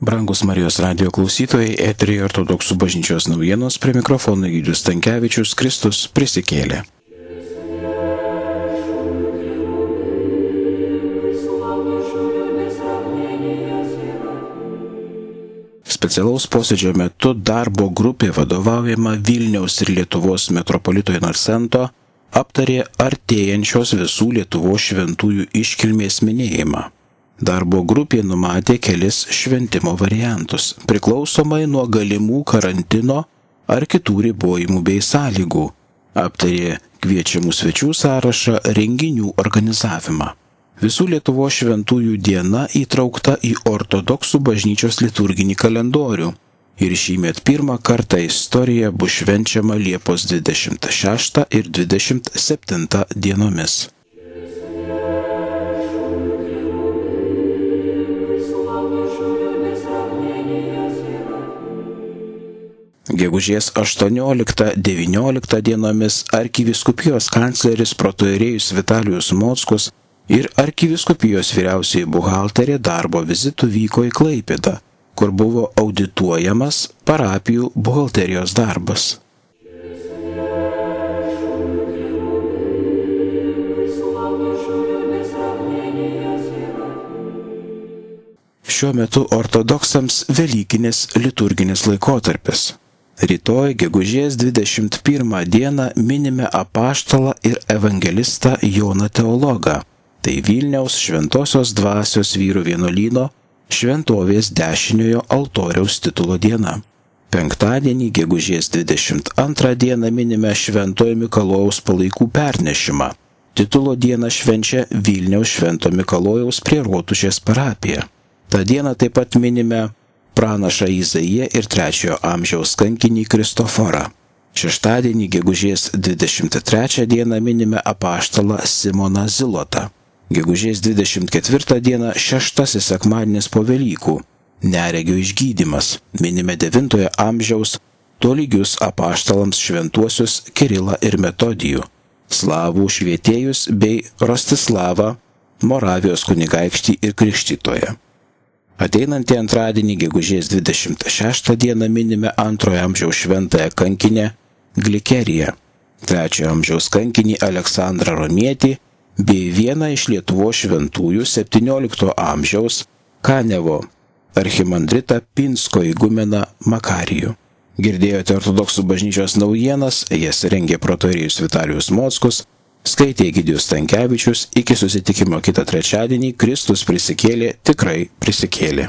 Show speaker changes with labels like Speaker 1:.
Speaker 1: Brangus Marijos radio klausytojai, eterija ortodoksų bažnyčios naujienos prie mikrofono Gydius Tankievičius Kristus prisikėlė. Specialaus posėdžio metu darbo grupė vadovaujama Vilniaus ir Lietuvos metropolito Inocento aptarė artėjančios visų Lietuvos šventųjų iškilmės minėjimą. Darbo grupė numatė kelis šventimo variantus, priklausomai nuo galimų karantino ar kitų ribojimų bei sąlygų. Aptarė kviečiamų svečių sąrašą renginių organizavimą. Visų Lietuvo šventųjų diena įtraukta į ortodoksų bažnyčios liturginį kalendorių. Ir šįmet pirmą kartą istorija bus švenčiama Liepos 26 ir 27 dienomis. Gegužės 18-19 dienomis arkiviskupijos kancleris protoirėjus Vitalijus Mockus ir arkiviskupijos vyriausiai buhalterė darbo vizitų vyko į Klaipėdą, kur buvo audituojamas parapijų buhalterijos darbas. Šiuo metu ortodoksams Velykinis liturginis laikotarpis. Rytoj, gegužės 21 dieną, minime apaštalą ir evangelistą Joną Teologą. Tai Vilniaus šventosios dvasios vyrų vienuolyno šventovės dešiniojo altoriaus titulo diena. Penktadienį, gegužės 22 dieną, minime Šventojo Mikalojaus palaikų pernešimą. Titulo dieną švenčia Vilniaus Švento Mikalojaus prie Rotušės parapija. Ta diena taip pat minime pranašą Izaiją ir trečiojo amžiaus kankinį Kristoforą. Šeštadienį gegužės 23 dieną minime apaštalą Simoną Zilotą. Gegužės 24 dieną šeštasis sekmadienis po Velykų - neregio išgydymas. Minime 9 amžiaus tolygius apaštalams šventuosius Kirilą ir Metodijų, slavų švietėjus bei Rostislavą, Moravijos kunigaikštį ir krikštytoje. Ateinantį antradienį, gegužės 26 dieną minime antrojo amžiaus šventąją kankinę Glikeriją, trečiojo amžiaus kankinį Aleksandrą Romietį bei vieną iš Lietuvo šventųjų 17 amžiaus Kanevo archimandritą Pinsko įgumeną Makarijų. Girdėjote ortodoksų bažnyčios naujienas, jas rengė protorijus Vitalijus Mockus, Skaitė Gidijus Tankievičius, iki susitikimo kitą trečiadienį Kristus prisikėlė, tikrai prisikėlė.